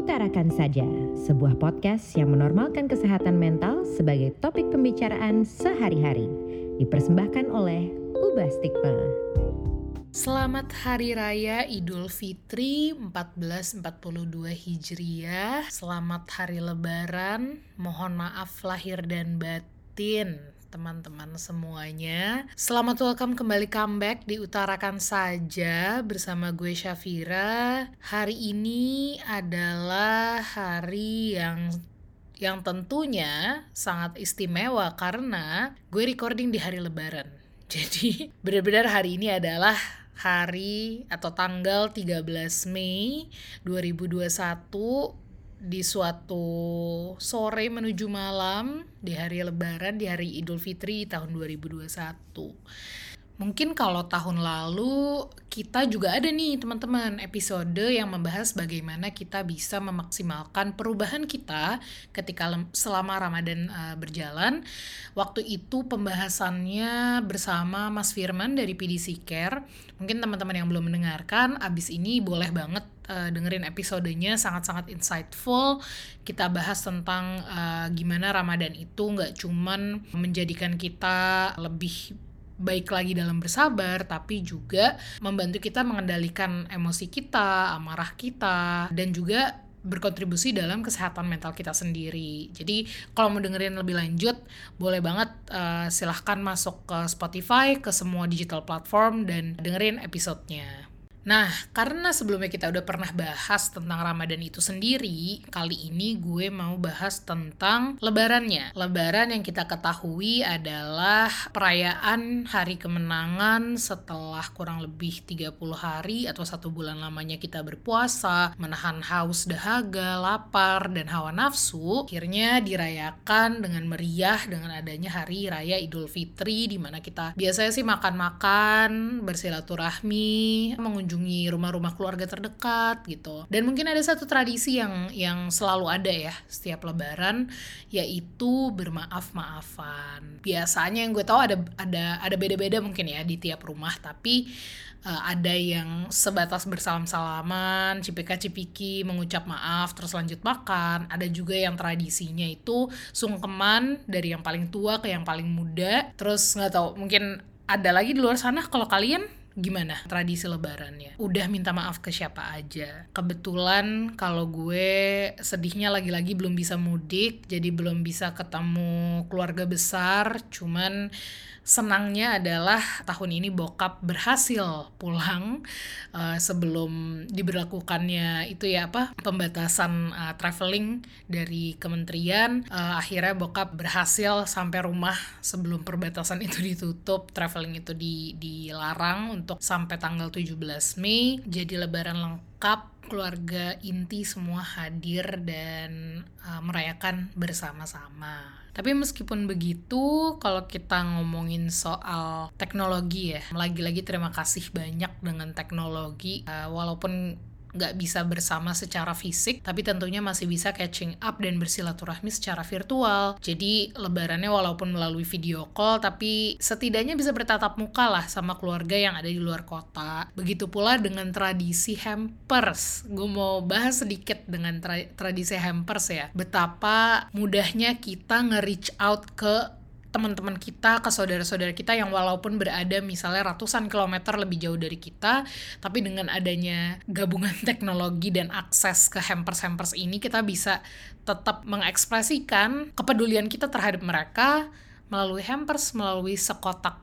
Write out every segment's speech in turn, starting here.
Utarakan Saja, sebuah podcast yang menormalkan kesehatan mental sebagai topik pembicaraan sehari-hari. Dipersembahkan oleh Ubah Stigma. Selamat Hari Raya Idul Fitri 1442 Hijriah. Selamat Hari Lebaran. Mohon maaf lahir dan batin teman-teman semuanya. Selamat welcome kembali comeback di Utarakan Saja bersama gue Syafira. Hari ini adalah hari yang yang tentunya sangat istimewa karena gue recording di hari lebaran. Jadi benar-benar hari ini adalah hari atau tanggal 13 Mei 2021 di suatu sore menuju malam di hari lebaran di hari Idul Fitri tahun 2021. Mungkin kalau tahun lalu kita juga ada nih teman-teman episode yang membahas bagaimana kita bisa memaksimalkan perubahan kita ketika selama Ramadan uh, berjalan. Waktu itu pembahasannya bersama Mas Firman dari PDC Care. Mungkin teman-teman yang belum mendengarkan abis ini boleh banget uh, dengerin episodenya sangat-sangat insightful. Kita bahas tentang uh, gimana Ramadan itu nggak cuman menjadikan kita lebih baik lagi dalam bersabar, tapi juga membantu kita mengendalikan emosi kita, amarah kita, dan juga berkontribusi dalam kesehatan mental kita sendiri. Jadi kalau mau dengerin lebih lanjut, boleh banget uh, silahkan masuk ke Spotify, ke semua digital platform dan dengerin episodenya. Nah, karena sebelumnya kita udah pernah bahas tentang Ramadan itu sendiri, kali ini gue mau bahas tentang lebarannya. Lebaran yang kita ketahui adalah perayaan hari kemenangan setelah kurang lebih 30 hari atau satu bulan lamanya kita berpuasa, menahan haus dahaga, lapar, dan hawa nafsu. Akhirnya dirayakan dengan meriah dengan adanya hari raya Idul Fitri di mana kita biasanya sih makan-makan, bersilaturahmi, mengunjungi mengunjungi rumah-rumah keluarga terdekat gitu. Dan mungkin ada satu tradisi yang yang selalu ada ya setiap lebaran yaitu bermaaf-maafan. Biasanya yang gue tahu ada ada ada beda-beda mungkin ya di tiap rumah tapi uh, ada yang sebatas bersalam-salaman, cipika-cipiki, mengucap maaf, terus lanjut makan. Ada juga yang tradisinya itu sungkeman dari yang paling tua ke yang paling muda. Terus nggak tahu, mungkin ada lagi di luar sana kalau kalian gimana tradisi lebarannya? Udah minta maaf ke siapa aja? Kebetulan kalau gue sedihnya lagi-lagi belum bisa mudik, jadi belum bisa ketemu keluarga besar, cuman senangnya adalah tahun ini bokap berhasil pulang uh, sebelum diberlakukannya itu ya apa pembatasan uh, traveling dari kementerian. Uh, akhirnya bokap berhasil sampai rumah sebelum perbatasan itu ditutup. Traveling itu di dilarang untuk sampai tanggal 17 Mei. Jadi lebaran lengkap keluarga inti semua hadir dan uh, merayakan bersama-sama. Tapi meskipun begitu, kalau kita ngomongin soal teknologi ya, lagi-lagi terima kasih banyak dengan teknologi. Uh, walaupun nggak bisa bersama secara fisik, tapi tentunya masih bisa catching up dan bersilaturahmi secara virtual. Jadi lebarannya walaupun melalui video call, tapi setidaknya bisa bertatap muka lah sama keluarga yang ada di luar kota. Begitu pula dengan tradisi hampers. Gue mau bahas sedikit dengan tra tradisi hampers ya. Betapa mudahnya kita nge-reach out ke teman-teman kita, ke saudara-saudara kita yang walaupun berada misalnya ratusan kilometer lebih jauh dari kita, tapi dengan adanya gabungan teknologi dan akses ke hampers-hampers ini kita bisa tetap mengekspresikan kepedulian kita terhadap mereka melalui hampers, melalui sekotak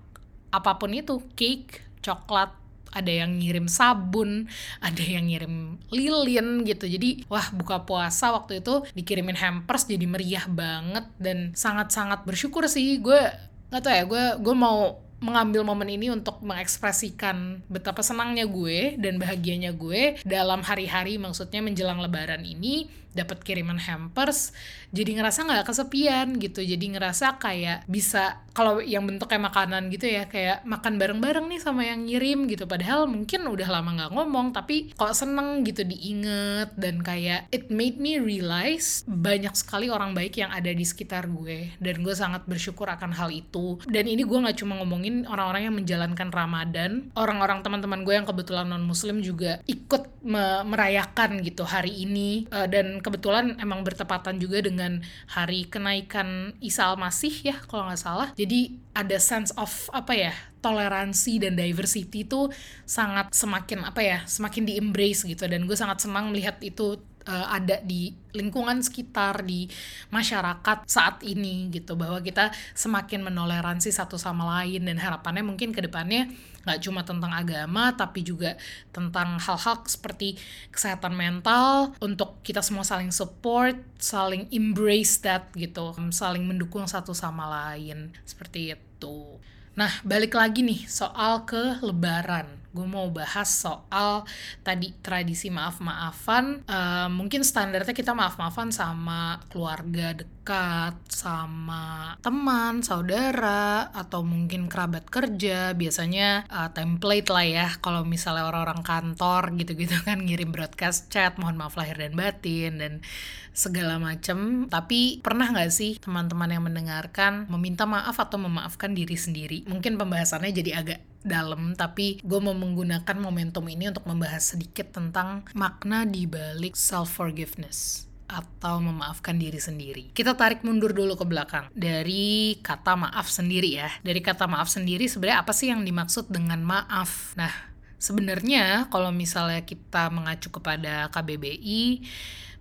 apa pun itu, cake, coklat, ada yang ngirim sabun, ada yang ngirim lilin gitu. Jadi wah buka puasa waktu itu dikirimin hampers jadi meriah banget dan sangat-sangat bersyukur sih gue nggak tau ya gue gue mau mengambil momen ini untuk mengekspresikan betapa senangnya gue dan bahagianya gue dalam hari-hari maksudnya menjelang lebaran ini dapat kiriman hampers jadi ngerasa nggak kesepian gitu. Jadi ngerasa kayak bisa kalau yang bentuknya makanan gitu ya kayak makan bareng-bareng nih sama yang ngirim gitu. Padahal mungkin udah lama nggak ngomong tapi kok seneng gitu diinget. Dan kayak it made me realize banyak sekali orang baik yang ada di sekitar gue. Dan gue sangat bersyukur akan hal itu. Dan ini gue nggak cuma ngomong ngomongin orang-orang yang menjalankan Ramadan. Orang-orang teman-teman gue yang kebetulan non Muslim juga ikut me merayakan gitu hari ini. Uh, dan kebetulan emang bertepatan juga dengan hari kenaikan Isa al-Masih ya kalau nggak salah. Jadi ada sense of apa ya toleransi dan diversity itu sangat semakin apa ya semakin di embrace gitu. Dan gue sangat senang melihat itu uh, ada di lingkungan sekitar di masyarakat saat ini gitu. Bahwa kita semakin menoleransi satu sama lain dan harapannya mungkin ke depannya nggak cuma tentang agama tapi juga tentang hal-hal seperti kesehatan mental untuk kita semua saling support saling embrace that gitu. Saling mendukung satu sama lain seperti itu. Nah, balik lagi nih soal ke lebaran. Gue mau bahas soal tadi tradisi maaf-maafan. Uh, mungkin standarnya kita maaf-maafan sama keluarga dekat, sama teman, saudara, atau mungkin kerabat kerja. Biasanya uh, template lah ya. Kalau misalnya orang-orang kantor gitu-gitu kan ngirim broadcast chat, mohon maaf lahir dan batin, dan segala macem. Tapi pernah nggak sih teman-teman yang mendengarkan meminta maaf atau memaafkan diri sendiri? Mungkin pembahasannya jadi agak dalam, tapi gue mau menggunakan momentum ini untuk membahas sedikit tentang makna di balik self-forgiveness atau memaafkan diri sendiri. Kita tarik mundur dulu ke belakang dari kata maaf sendiri ya. Dari kata maaf sendiri sebenarnya apa sih yang dimaksud dengan maaf? Nah, sebenarnya kalau misalnya kita mengacu kepada KBBI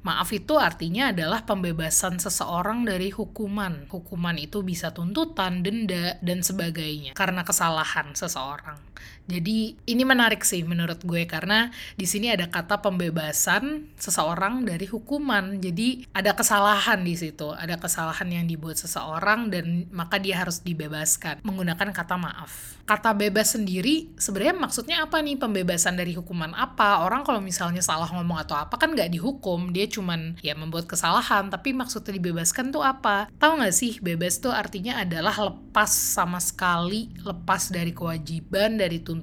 Maaf itu artinya adalah pembebasan seseorang dari hukuman. Hukuman itu bisa tuntutan, denda, dan sebagainya karena kesalahan seseorang. Jadi ini menarik sih menurut gue karena di sini ada kata pembebasan seseorang dari hukuman. Jadi ada kesalahan di situ, ada kesalahan yang dibuat seseorang dan maka dia harus dibebaskan menggunakan kata maaf. Kata bebas sendiri sebenarnya maksudnya apa nih pembebasan dari hukuman apa? Orang kalau misalnya salah ngomong atau apa kan nggak dihukum, dia cuman ya membuat kesalahan, tapi maksudnya dibebaskan tuh apa? Tahu nggak sih bebas tuh artinya adalah lepas sama sekali, lepas dari kewajiban, dari tuntutan,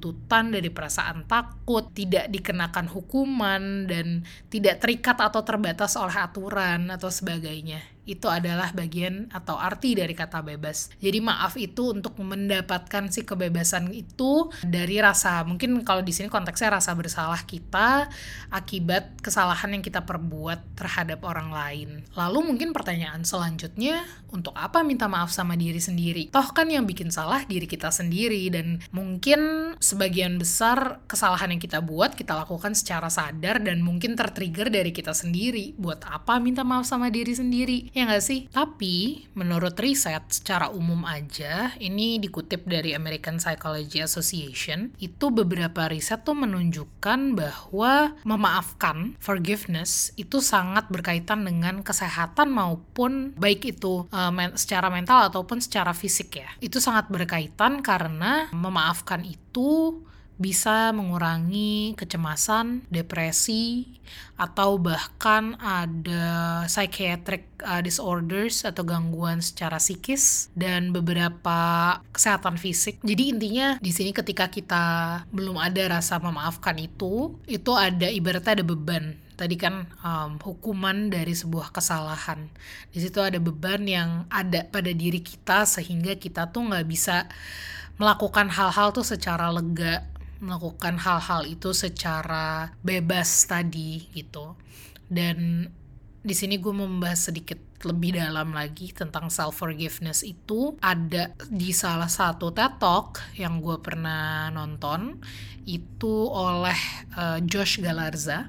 dari perasaan takut, tidak dikenakan hukuman, dan tidak terikat atau terbatas oleh aturan atau sebagainya itu adalah bagian atau arti dari kata bebas. Jadi maaf itu untuk mendapatkan si kebebasan itu dari rasa mungkin kalau di sini konteksnya rasa bersalah kita akibat kesalahan yang kita perbuat terhadap orang lain. Lalu mungkin pertanyaan selanjutnya untuk apa minta maaf sama diri sendiri? Toh kan yang bikin salah diri kita sendiri dan mungkin sebagian besar kesalahan yang kita buat kita lakukan secara sadar dan mungkin tertrigger dari kita sendiri. Buat apa minta maaf sama diri sendiri? Ya nggak sih? Tapi menurut riset secara umum aja, ini dikutip dari American Psychology Association, itu beberapa riset tuh menunjukkan bahwa memaafkan, forgiveness, itu sangat berkaitan dengan kesehatan maupun baik itu uh, men secara mental ataupun secara fisik ya. Itu sangat berkaitan karena memaafkan itu bisa mengurangi kecemasan, depresi, atau bahkan ada psychiatric uh, disorders atau gangguan secara psikis dan beberapa kesehatan fisik. Jadi intinya di sini ketika kita belum ada rasa memaafkan itu, itu ada ibaratnya ada beban tadi kan um, hukuman dari sebuah kesalahan. Di situ ada beban yang ada pada diri kita sehingga kita tuh nggak bisa melakukan hal-hal tuh secara lega melakukan hal-hal itu secara bebas tadi gitu dan di sini gue membahas sedikit lebih dalam lagi tentang self forgiveness itu ada di salah satu TED Talk yang gue pernah nonton itu oleh uh, Josh Galarza.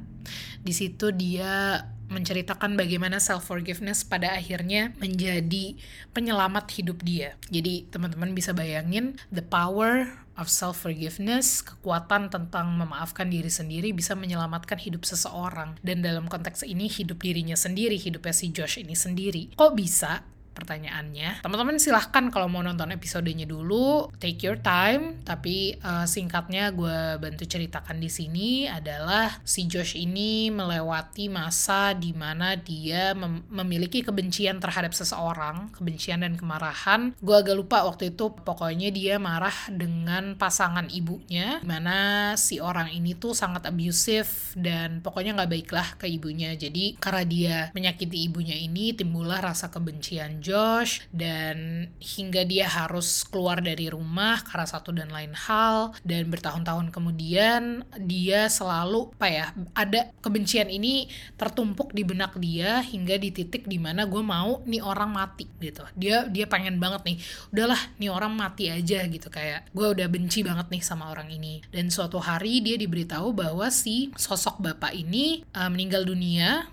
Di situ dia menceritakan bagaimana self forgiveness pada akhirnya menjadi penyelamat hidup dia. Jadi teman-teman bisa bayangin the power of self forgiveness, kekuatan tentang memaafkan diri sendiri bisa menyelamatkan hidup seseorang. Dan dalam konteks ini hidup dirinya sendiri, hidupnya si Josh ini sendiri. Kok bisa? Pertanyaannya. Teman-teman silahkan kalau mau nonton episodenya dulu, take your time. Tapi uh, singkatnya gue bantu ceritakan di sini adalah si Josh ini melewati masa di mana dia mem memiliki kebencian terhadap seseorang, kebencian dan kemarahan. Gue agak lupa waktu itu pokoknya dia marah dengan pasangan ibunya, mana si orang ini tuh sangat abusive dan pokoknya nggak baiklah ke ibunya. Jadi karena dia menyakiti ibunya ini timbullah rasa kebencian Josh dan hingga dia harus keluar dari rumah karena satu dan lain hal dan bertahun-tahun kemudian dia selalu apa ya ada kebencian ini tertumpuk di benak dia hingga di titik di mana gue mau nih orang mati gitu. Dia dia pengen banget nih udahlah nih orang mati aja gitu. Kayak gue udah benci banget nih sama orang ini. Dan suatu hari dia diberitahu bahwa si sosok bapak ini uh, meninggal dunia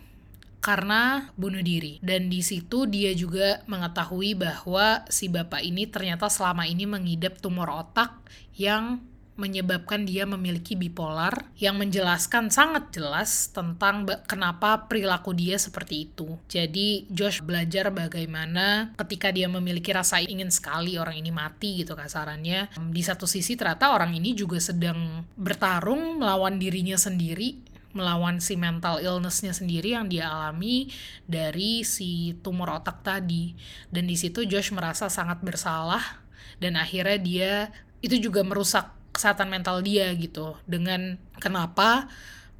karena bunuh diri. Dan di situ dia juga mengetahui bahwa si bapak ini ternyata selama ini mengidap tumor otak yang menyebabkan dia memiliki bipolar yang menjelaskan sangat jelas tentang kenapa perilaku dia seperti itu. Jadi Josh belajar bagaimana ketika dia memiliki rasa ingin sekali orang ini mati gitu kasarannya. Di satu sisi ternyata orang ini juga sedang bertarung melawan dirinya sendiri melawan si mental illnessnya sendiri yang dia alami dari si tumor otak tadi. Dan di situ Josh merasa sangat bersalah dan akhirnya dia itu juga merusak kesehatan mental dia gitu. Dengan kenapa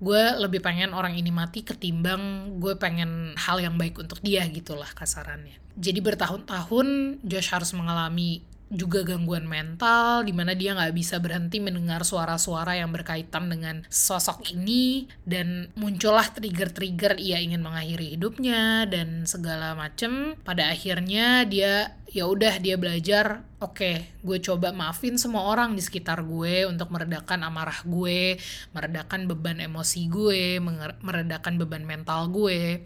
gue lebih pengen orang ini mati ketimbang gue pengen hal yang baik untuk dia gitulah kasarannya. Jadi bertahun-tahun Josh harus mengalami juga gangguan mental di mana dia nggak bisa berhenti mendengar suara-suara yang berkaitan dengan sosok ini dan muncullah trigger-trigger ia ingin mengakhiri hidupnya dan segala macem. Pada akhirnya dia ya udah dia belajar oke okay, gue coba maafin semua orang di sekitar gue untuk meredakan amarah gue meredakan beban emosi gue meredakan beban mental gue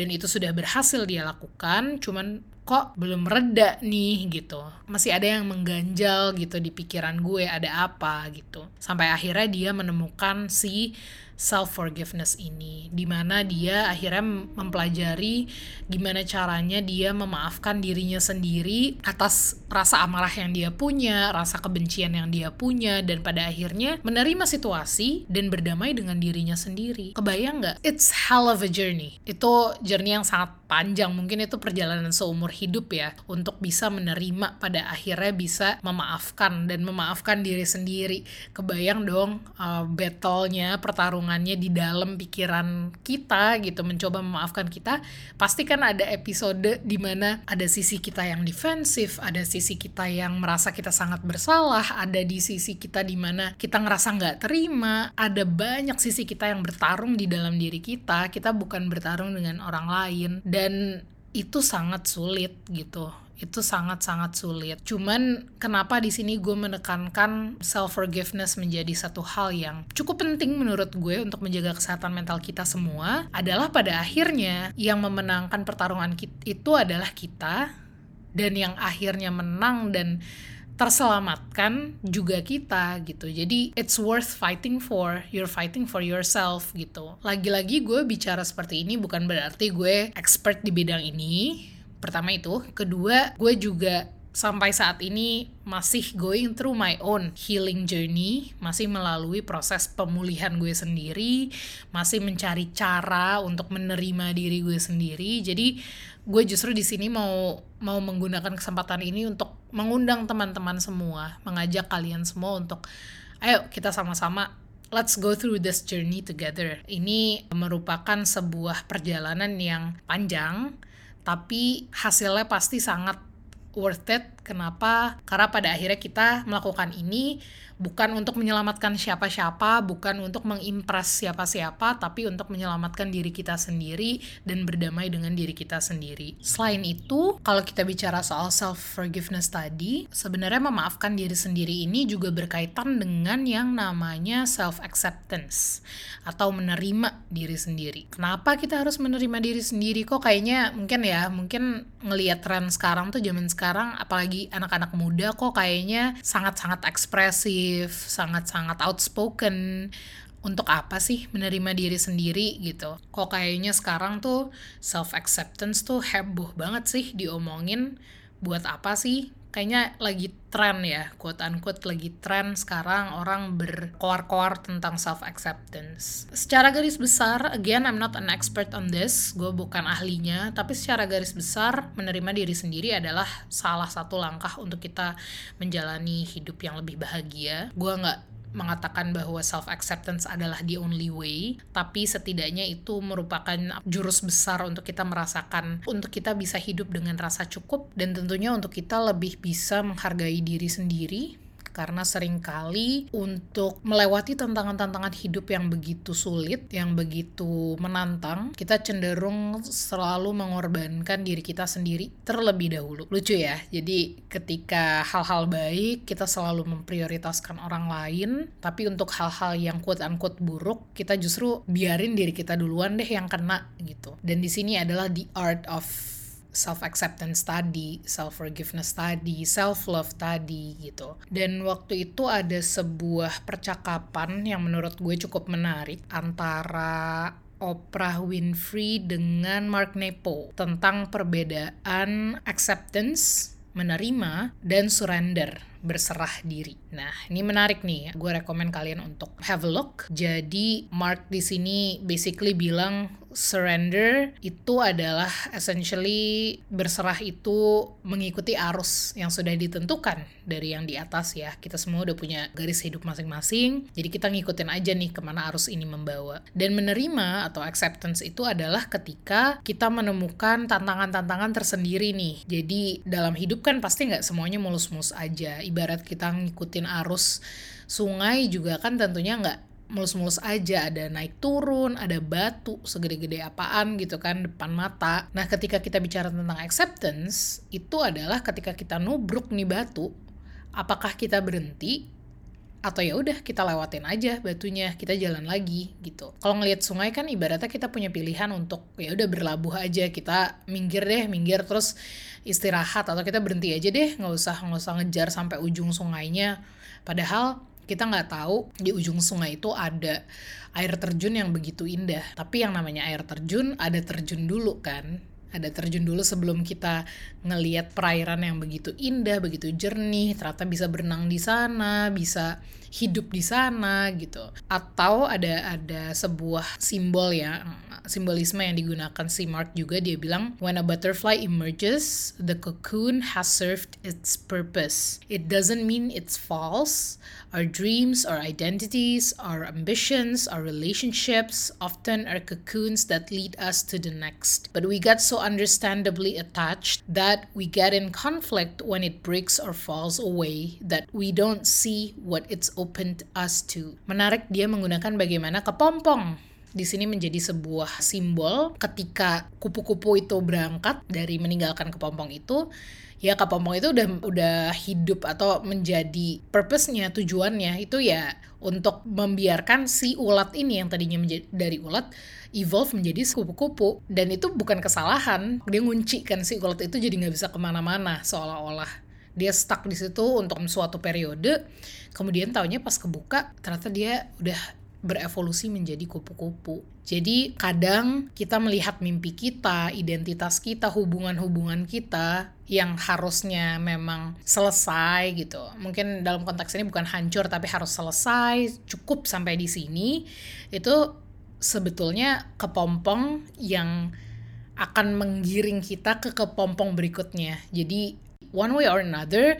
dan itu sudah berhasil dia lakukan cuman kok belum reda nih gitu. Masih ada yang mengganjal gitu di pikiran gue ada apa gitu. Sampai akhirnya dia menemukan si self forgiveness ini di mana dia akhirnya mempelajari gimana caranya dia memaafkan dirinya sendiri atas rasa amarah yang dia punya rasa kebencian yang dia punya dan pada akhirnya menerima situasi dan berdamai dengan dirinya sendiri. Kebayang nggak? It's hell of a journey. Itu journey yang sangat panjang. Mungkin itu perjalanan seumur hidup ya untuk bisa menerima pada akhirnya bisa memaafkan dan memaafkan diri sendiri. Kebayang dong uh, battlenya pertarungannya di dalam pikiran kita gitu mencoba memaafkan kita pasti kan ada episode di mana ada sisi kita yang defensif ada sisi kita yang merasa kita sangat bersalah ada di sisi kita di mana kita ngerasa nggak terima ada banyak sisi kita yang bertarung di dalam diri kita kita bukan bertarung dengan orang lain dan itu sangat sulit gitu itu sangat-sangat sulit. Cuman kenapa di sini gue menekankan self forgiveness menjadi satu hal yang cukup penting menurut gue untuk menjaga kesehatan mental kita semua adalah pada akhirnya yang memenangkan pertarungan itu adalah kita dan yang akhirnya menang dan terselamatkan juga kita gitu. Jadi it's worth fighting for. You're fighting for yourself gitu. Lagi-lagi gue bicara seperti ini bukan berarti gue expert di bidang ini. Pertama itu, kedua gue juga sampai saat ini masih going through my own healing journey, masih melalui proses pemulihan gue sendiri, masih mencari cara untuk menerima diri gue sendiri. Jadi gue justru di sini mau mau menggunakan kesempatan ini untuk mengundang teman-teman semua, mengajak kalian semua untuk ayo kita sama-sama let's go through this journey together. Ini merupakan sebuah perjalanan yang panjang, tapi hasilnya pasti sangat worth it. Kenapa? Karena pada akhirnya kita melakukan ini bukan untuk menyelamatkan siapa-siapa, bukan untuk mengimpress siapa-siapa, tapi untuk menyelamatkan diri kita sendiri dan berdamai dengan diri kita sendiri. Selain itu, kalau kita bicara soal self forgiveness tadi, sebenarnya memaafkan diri sendiri ini juga berkaitan dengan yang namanya self acceptance atau menerima diri sendiri. Kenapa kita harus menerima diri sendiri? Kok kayaknya mungkin ya, mungkin ngelihat tren sekarang tuh zaman sekarang apalagi anak-anak muda kok kayaknya sangat-sangat ekspresif sangat-sangat outspoken. Untuk apa sih menerima diri sendiri gitu? Kok kayaknya sekarang tuh self acceptance tuh heboh banget sih diomongin. Buat apa sih? Kayaknya lagi tren ya, quote unquote lagi tren sekarang orang berkoar-koar tentang self acceptance. Secara garis besar, again I'm not an expert on this, gue bukan ahlinya, tapi secara garis besar menerima diri sendiri adalah salah satu langkah untuk kita menjalani hidup yang lebih bahagia. Gue nggak mengatakan bahwa self acceptance adalah the only way, tapi setidaknya itu merupakan jurus besar untuk kita merasakan untuk kita bisa hidup dengan rasa cukup dan tentunya untuk kita lebih bisa menghargai diri sendiri karena sering kali untuk melewati tantangan-tantangan hidup yang begitu sulit, yang begitu menantang, kita cenderung selalu mengorbankan diri kita sendiri terlebih dahulu. Lucu ya. Jadi ketika hal-hal baik kita selalu memprioritaskan orang lain, tapi untuk hal-hal yang quote unquote buruk kita justru biarin diri kita duluan deh yang kena gitu. Dan di sini adalah the art of self acceptance tadi, self forgiveness tadi, self love tadi gitu. Dan waktu itu ada sebuah percakapan yang menurut gue cukup menarik antara Oprah Winfrey dengan Mark Nepo tentang perbedaan acceptance, menerima, dan surrender berserah diri. Nah, ini menarik nih. Gue rekomen kalian untuk have a look. Jadi Mark di sini basically bilang surrender itu adalah essentially berserah itu mengikuti arus yang sudah ditentukan dari yang di atas ya. Kita semua udah punya garis hidup masing-masing. Jadi kita ngikutin aja nih ke mana arus ini membawa. Dan menerima atau acceptance itu adalah ketika kita menemukan tantangan-tantangan tersendiri nih. Jadi dalam hidup kan pasti nggak semuanya mulus-mulus aja ibarat kita ngikutin arus sungai juga kan tentunya nggak mulus-mulus aja ada naik turun ada batu segede-gede apaan gitu kan depan mata. Nah ketika kita bicara tentang acceptance itu adalah ketika kita nubruk nih batu apakah kita berhenti atau ya udah kita lewatin aja batunya kita jalan lagi gitu. Kalau ngelihat sungai kan ibaratnya kita punya pilihan untuk ya udah berlabuh aja kita minggir deh minggir terus istirahat atau kita berhenti aja deh nggak usah nggak usah ngejar sampai ujung sungainya. Padahal kita nggak tahu di ujung sungai itu ada air terjun yang begitu indah tapi yang namanya air terjun ada terjun dulu kan ada terjun dulu sebelum kita ngeliat perairan yang begitu indah, begitu jernih, ternyata bisa berenang di sana, bisa hidup di sana gitu. Atau ada ada sebuah simbol ya, simbolisme yang digunakan si Mark juga dia bilang when a butterfly emerges, the cocoon has served its purpose. It doesn't mean it's false. Our dreams, our identities, our ambitions, our relationships often are cocoons that lead us to the next. But we get so understandably attached that we get in conflict when it breaks or falls away that we don't see what it's opened us to. Menarik dia menggunakan bagaimana kepompong di sini menjadi sebuah simbol ketika kupu-kupu itu berangkat dari meninggalkan kepompong itu ya kepompong itu udah udah hidup atau menjadi purpose-nya tujuannya itu ya untuk membiarkan si ulat ini yang tadinya menjadi dari ulat evolve menjadi kupu-kupu dan itu bukan kesalahan. Dia ngunci kan si ulat itu jadi nggak bisa ke mana-mana seolah-olah. Dia stuck di situ untuk suatu periode. Kemudian tahunya pas kebuka ternyata dia udah berevolusi menjadi kupu-kupu. Jadi kadang kita melihat mimpi kita, identitas kita, hubungan-hubungan kita yang harusnya memang selesai gitu. Mungkin dalam konteks ini bukan hancur tapi harus selesai, cukup sampai di sini. Itu sebetulnya kepompong yang akan menggiring kita ke kepompong berikutnya. Jadi one way or another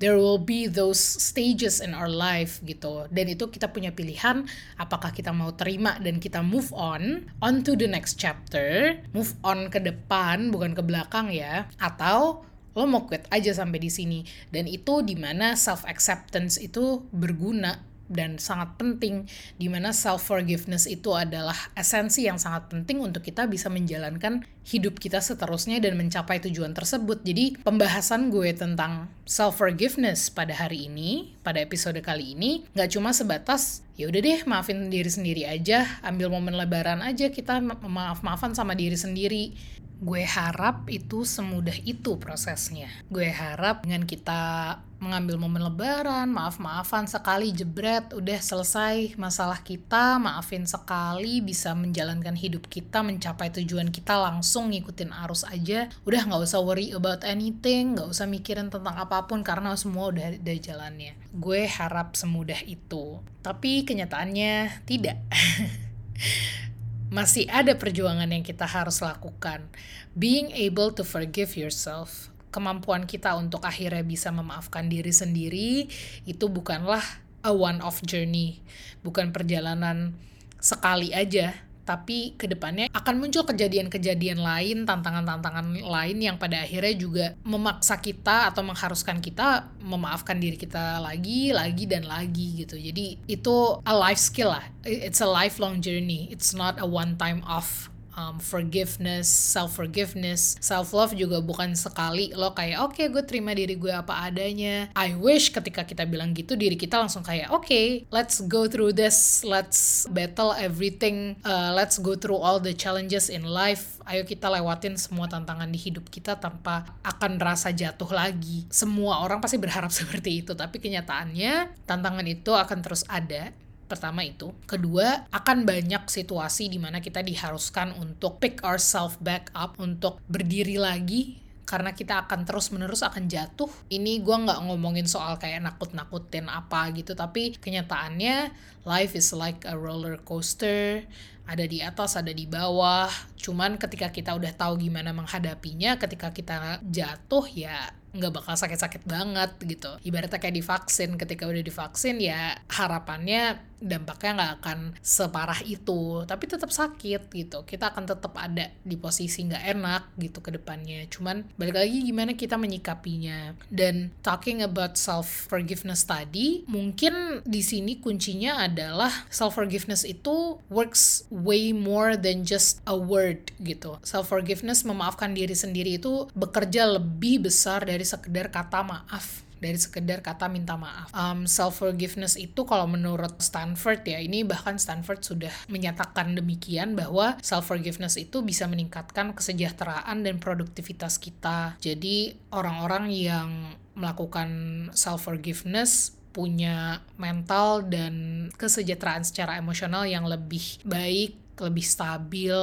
there will be those stages in our life gitu. Dan itu kita punya pilihan apakah kita mau terima dan kita move on on to the next chapter move on ke depan bukan ke belakang ya atau lo mau quit aja sampai di sini. Dan itu di mana self acceptance itu berguna dan sangat penting di mana self forgiveness itu adalah esensi yang sangat penting untuk kita bisa menjalankan hidup kita seterusnya dan mencapai tujuan tersebut. Jadi pembahasan gue tentang self forgiveness pada hari ini, pada episode kali ini nggak cuma sebatas ya udah deh maafin diri sendiri aja, ambil momen lebaran aja kita maaf-maafan sama diri sendiri. Gue harap itu semudah itu prosesnya. Gue harap dengan kita mengambil momen lebaran, maaf-maafan sekali jebret, udah selesai masalah kita, maafin sekali, bisa menjalankan hidup kita, mencapai tujuan kita langsung ngikutin arus aja. Udah nggak usah worry about anything, nggak usah mikirin tentang apa pun karena semua udah ada jalannya. Gue harap semudah itu. Tapi kenyataannya tidak. masih ada perjuangan yang kita harus lakukan. Being able to forgive yourself, kemampuan kita untuk akhirnya bisa memaafkan diri sendiri, itu bukanlah a one off journey, bukan perjalanan sekali aja tapi ke depannya akan muncul kejadian-kejadian lain, tantangan-tantangan lain yang pada akhirnya juga memaksa kita atau mengharuskan kita memaafkan diri kita lagi, lagi dan lagi gitu. Jadi itu a life skill lah. It's a lifelong journey. It's not a one time off um, forgiveness, self forgiveness, self love juga bukan sekali lo kayak oke okay, gue terima diri gue apa adanya. I wish ketika kita bilang gitu diri kita langsung kayak oke okay, let's go through this, let's battle everything, uh, let's go through all the challenges in life. Ayo kita lewatin semua tantangan di hidup kita tanpa akan rasa jatuh lagi. Semua orang pasti berharap seperti itu, tapi kenyataannya tantangan itu akan terus ada Pertama itu. Kedua, akan banyak situasi di mana kita diharuskan untuk pick ourselves back up, untuk berdiri lagi karena kita akan terus menerus akan jatuh. Ini gue nggak ngomongin soal kayak nakut-nakutin apa gitu, tapi kenyataannya life is like a roller coaster. Ada di atas, ada di bawah. Cuman ketika kita udah tahu gimana menghadapinya, ketika kita jatuh ya nggak bakal sakit-sakit banget gitu. Ibaratnya kayak divaksin, ketika udah divaksin ya harapannya dampaknya nggak akan separah itu tapi tetap sakit gitu. Kita akan tetap ada di posisi nggak enak gitu ke depannya. Cuman balik lagi gimana kita menyikapinya. Dan talking about self forgiveness tadi mungkin di sini kuncinya adalah self forgiveness itu works way more than just a word gitu. Self forgiveness memaafkan diri sendiri itu bekerja lebih besar dari sekedar kata maaf dari sekedar kata minta maaf. Um, self forgiveness itu kalau menurut Stanford ya, ini bahkan Stanford sudah menyatakan demikian bahwa self forgiveness itu bisa meningkatkan kesejahteraan dan produktivitas kita. Jadi orang-orang yang melakukan self forgiveness punya mental dan kesejahteraan secara emosional yang lebih baik, lebih stabil,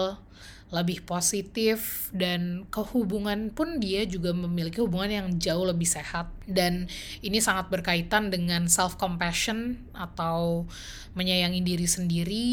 lebih positif dan kehubungan pun dia juga memiliki hubungan yang jauh lebih sehat. Dan ini sangat berkaitan dengan self compassion atau menyayangi diri sendiri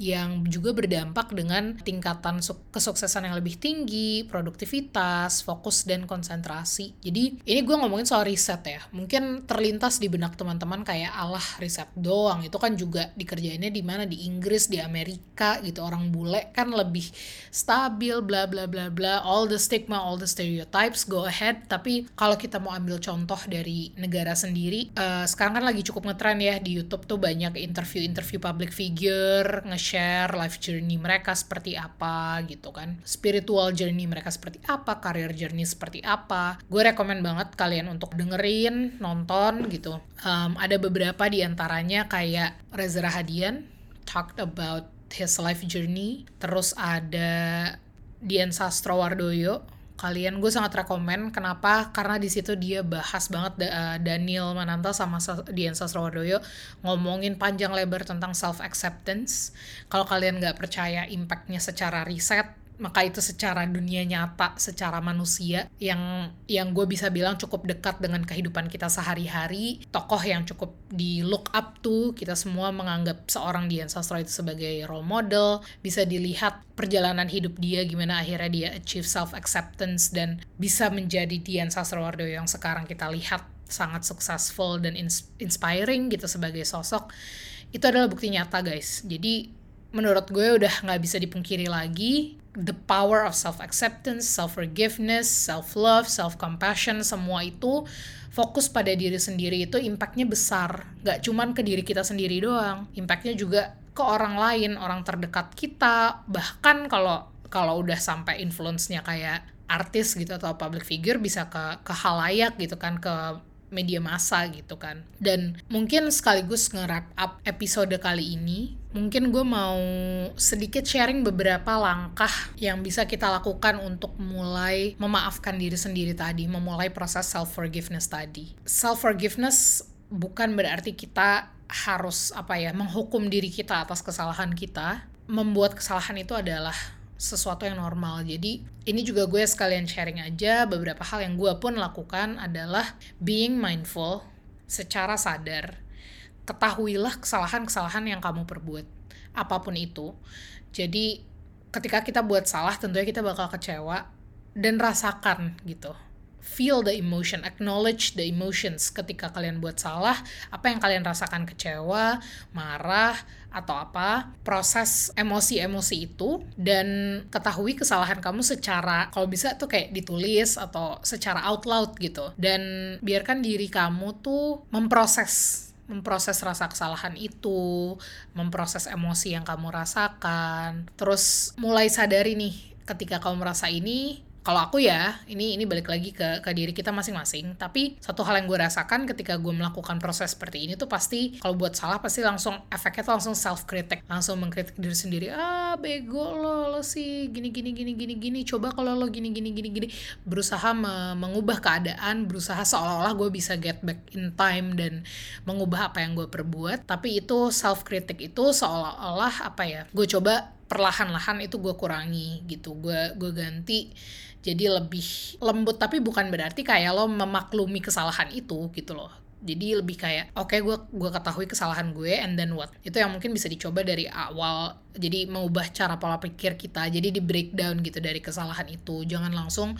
yang juga berdampak dengan tingkatan kesuksesan yang lebih tinggi, produktivitas, fokus, dan konsentrasi. Jadi ini gue ngomongin soal riset ya. Mungkin terlintas di benak teman-teman kayak Allah riset doang. Itu kan juga dikerjainnya di mana di Inggris, di Amerika gitu. Orang bule kan lebih stabil, bla bla bla bla. All the stigma, all the stereotypes, go ahead. Tapi kalau kita mau ambil contoh dari negara sendiri, uh, sekarang kan lagi cukup ngetren ya di YouTube tuh banyak interview-interview public figure, nge share life journey mereka seperti apa gitu kan. Spiritual journey mereka seperti apa career journey seperti apa. Gue rekomend banget kalian untuk dengerin nonton gitu. Um, ada beberapa di antaranya kayak Reza Rahadian talked about his life journey. Terus ada Dian Sastrowardoyo kalian gue sangat rekomend kenapa? Karena di situ dia bahas banget uh, Daniel Mananta sama Dian Sastrowardoyo ngomongin panjang lebar tentang self acceptance kalau kalian nggak percaya impactnya secara riset maka itu secara dunia nyata, secara manusia yang yang gue bisa bilang cukup dekat dengan kehidupan kita sehari-hari, tokoh yang cukup di look up to, kita semua menganggap seorang Dian Sastro itu sebagai role model, bisa dilihat perjalanan hidup dia gimana akhirnya dia achieve self acceptance dan bisa menjadi Dian Sastrowardoyo yang sekarang kita lihat sangat successful dan inspiring gitu sebagai sosok. Itu adalah bukti nyata guys. Jadi menurut gue udah nggak bisa dipungkiri lagi the power of self acceptance, self forgiveness, self love, self compassion semua itu fokus pada diri sendiri itu impactnya besar Gak cuman ke diri kita sendiri doang impactnya juga ke orang lain orang terdekat kita bahkan kalau kalau udah sampai influence-nya kayak artis gitu atau public figure bisa ke ke halayak gitu kan ke media massa gitu kan. Dan mungkin sekaligus nge-wrap up episode kali ini, mungkin gue mau sedikit sharing beberapa langkah yang bisa kita lakukan untuk mulai memaafkan diri sendiri tadi, memulai proses self-forgiveness tadi. Self-forgiveness bukan berarti kita harus apa ya menghukum diri kita atas kesalahan kita. Membuat kesalahan itu adalah sesuatu yang normal. Jadi ini juga gue sekalian sharing aja beberapa hal yang gue pun lakukan adalah being mindful secara sadar. Ketahuilah kesalahan-kesalahan yang kamu perbuat, apa pun itu. Jadi ketika kita buat salah tentunya kita bakal kecewa dan rasakan gitu. feel the emotion, acknowledge the emotions ketika kalian buat salah, apa yang kalian rasakan kecewa, marah, atau apa, proses emosi-emosi itu dan ketahui kesalahan kamu secara kalau bisa tuh kayak ditulis atau secara out loud gitu. Dan biarkan diri kamu tuh memproses memproses rasa kesalahan itu, memproses emosi yang kamu rasakan, terus mulai sadari nih ketika kamu merasa ini kalau aku ya ini ini balik lagi ke ke diri kita masing-masing. Tapi satu hal yang gue rasakan ketika gue melakukan proses seperti ini tuh pasti kalau buat salah pasti langsung efeknya tuh langsung self critic langsung mengkritik diri sendiri ah bego lo lo sih gini gini gini gini gini. Coba kalau lo gini gini gini gini. Berusaha me mengubah keadaan berusaha seolah-olah gue bisa get back in time dan mengubah apa yang gue perbuat. Tapi itu self critic itu seolah-olah apa ya gue coba perlahan-lahan itu gue kurangi gitu. Gue gue ganti jadi lebih lembut. Tapi bukan berarti kayak lo memaklumi kesalahan itu gitu loh. Jadi lebih kayak oke okay, gue gue ketahui kesalahan gue and then what? Itu yang mungkin bisa dicoba dari awal. Jadi mengubah cara pola pikir kita. Jadi di breakdown gitu dari kesalahan itu. Jangan langsung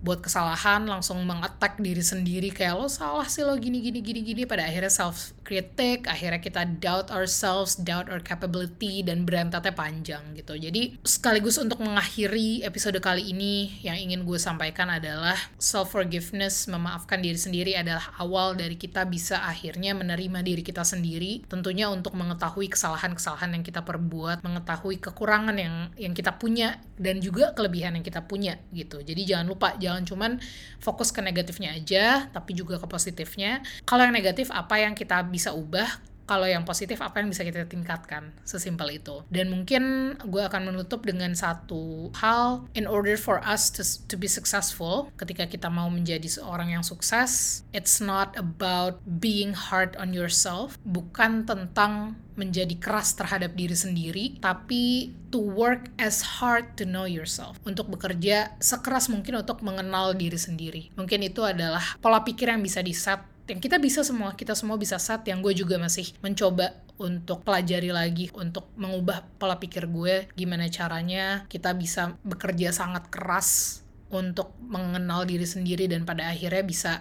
buat kesalahan langsung mengattack diri sendiri. Kayak lo salah sih lo gini gini gini gini. Pada akhirnya self critic akhirnya kita doubt ourselves doubt our capability dan berantatnya panjang gitu. Jadi sekaligus untuk mengakhiri episode kali ini yang ingin gue sampaikan adalah self forgiveness memaafkan diri sendiri adalah awal dari kita bisa akhirnya menerima diri kita sendiri. Tentunya untuk mengetahui kesalahan-kesalahan yang kita perbuat mengetahui kekurangan yang yang kita punya dan juga kelebihan yang kita punya gitu. Jadi jangan lupa jangan cuman fokus ke negatifnya aja tapi juga ke positifnya. Kalau yang negatif apa yang kita bisa ubah kalau yang positif apa yang bisa kita tingkatkan sesimpel itu dan mungkin gue akan menutup dengan satu hal in order for us to, to be successful ketika kita mau menjadi seorang yang sukses it's not about being hard on yourself bukan tentang menjadi keras terhadap diri sendiri, tapi to work as hard to know yourself. Untuk bekerja sekeras mungkin untuk mengenal diri sendiri. Mungkin itu adalah pola pikir yang bisa di-set yang kita bisa semua, kita semua bisa set yang gue juga masih mencoba untuk pelajari lagi untuk mengubah pola pikir gue gimana caranya kita bisa bekerja sangat keras untuk mengenal diri sendiri dan pada akhirnya bisa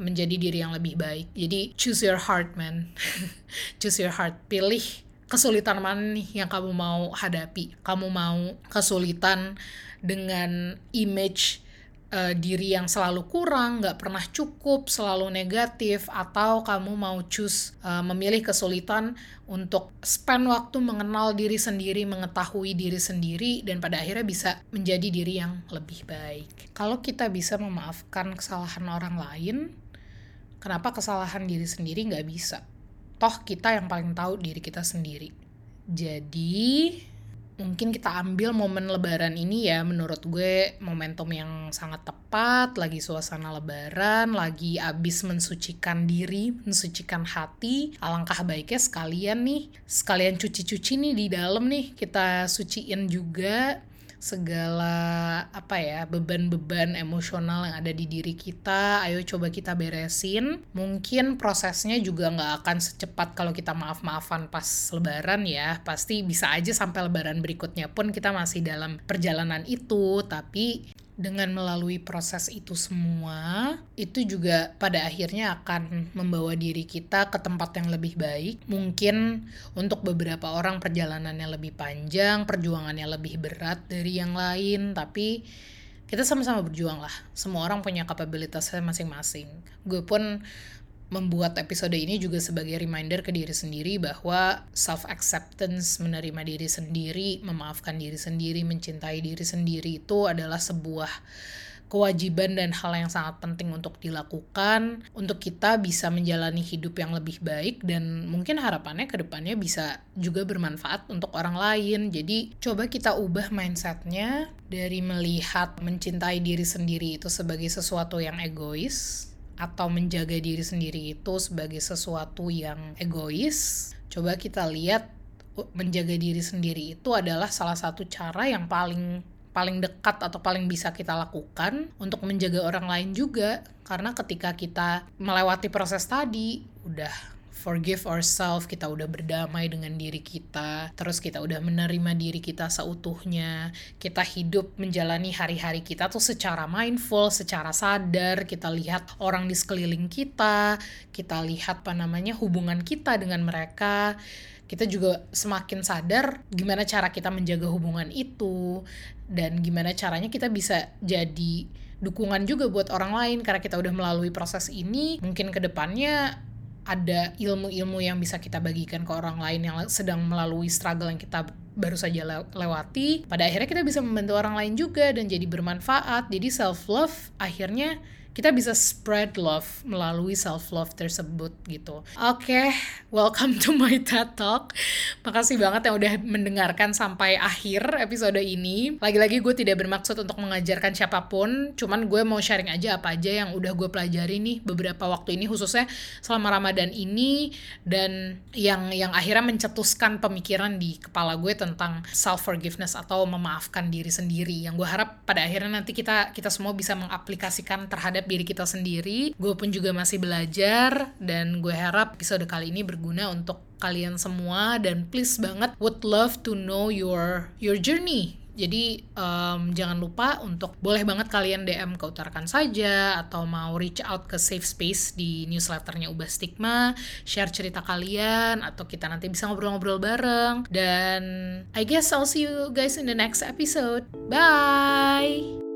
menjadi diri yang lebih baik. Jadi choose your heart, man. choose your heart. Pilih kesulitan mana nih yang kamu mau hadapi. Kamu mau kesulitan dengan image uh, diri yang selalu kurang, nggak pernah cukup, selalu negatif, atau kamu mau choose uh, memilih kesulitan untuk spend waktu mengenal diri sendiri, mengetahui diri sendiri, dan pada akhirnya bisa menjadi diri yang lebih baik. Kalau kita bisa memaafkan kesalahan orang lain, kenapa kesalahan diri sendiri nggak bisa? Toh kita yang paling tahu diri kita sendiri. Jadi mungkin kita ambil momen lebaran ini ya menurut gue momentum yang sangat tepat lagi suasana lebaran lagi abis mensucikan diri mensucikan hati. Alangkah baiknya sekalian nih sekalian cuci-cuci nih di dalam nih kita suciin juga segala apa ya beban-beban emosional yang ada di diri kita ayo coba kita beresin. Mungkin prosesnya juga nggak akan secepat kalau kita maaf-maafan pas lebaran ya. Pasti bisa aja sampai lebaran berikutnya pun kita masih dalam perjalanan itu tapi dengan melalui proses itu semua, itu juga pada akhirnya akan membawa diri kita ke tempat yang lebih baik. Mungkin untuk beberapa orang perjalanannya lebih panjang, perjuangannya lebih berat dari yang lain, tapi kita sama-sama berjuang lah. Semua orang punya kapabilitasnya masing-masing. Gue pun membuat episode ini juga sebagai reminder ke diri sendiri bahwa self acceptance, menerima diri sendiri, memaafkan diri sendiri, mencintai diri sendiri itu adalah sebuah kewajiban dan hal yang sangat penting untuk dilakukan untuk kita bisa menjalani hidup yang lebih baik dan mungkin harapannya ke depannya bisa juga bermanfaat untuk orang lain. Jadi coba kita ubah mindsetnya dari melihat mencintai diri sendiri itu sebagai sesuatu yang egois atau menjaga diri sendiri itu sebagai sesuatu yang egois, coba kita lihat menjaga diri sendiri itu adalah salah satu cara yang paling paling dekat atau paling bisa kita lakukan untuk menjaga orang lain juga. Karena ketika kita melewati proses tadi udah forgive ourselves, kita udah berdamai dengan diri kita, terus kita udah menerima diri kita seutuhnya, kita hidup menjalani hari-hari kita tuh secara mindful, secara sadar, kita lihat orang di sekeliling kita, kita lihat apa namanya hubungan kita dengan mereka, kita juga semakin sadar gimana cara kita menjaga hubungan itu dan gimana caranya kita bisa jadi dukungan juga buat orang lain karena kita udah melalui proses ini mungkin ke depannya ada ilmu-ilmu yang bisa kita bagikan ke orang lain yang sedang melalui struggle yang kita baru saja lewati. Pada akhirnya kita bisa membantu orang lain juga dan jadi bermanfaat. Jadi self love akhirnya kita bisa spread love melalui self love tersebut gitu. Oke, okay, welcome to my TED Talk. Makasih banget yang udah mendengarkan sampai akhir episode ini. Lagi-lagi gue tidak bermaksud untuk mengajarkan siapa pun, cuman gue mau sharing aja apa aja yang udah gue pelajari nih beberapa waktu ini khususnya selama Ramadan ini dan yang yang akhirnya mencetuskan pemikiran di kepala gue tentang self forgiveness atau memaafkan diri sendiri. Yang gue harap pada akhirnya nanti kita kita semua bisa mengaplikasikan terhadap terhadap diri kita sendiri. Gue pun juga masih belajar dan gue harap episode kali ini berguna untuk kalian semua dan please banget would love to know your your journey jadi um, jangan lupa untuk boleh banget kalian DM ke Utarakan saja atau mau reach out ke safe space di newsletternya Ubah Stigma, share cerita kalian atau kita nanti bisa ngobrol-ngobrol bareng dan I guess I'll see you guys in the next episode. Bye.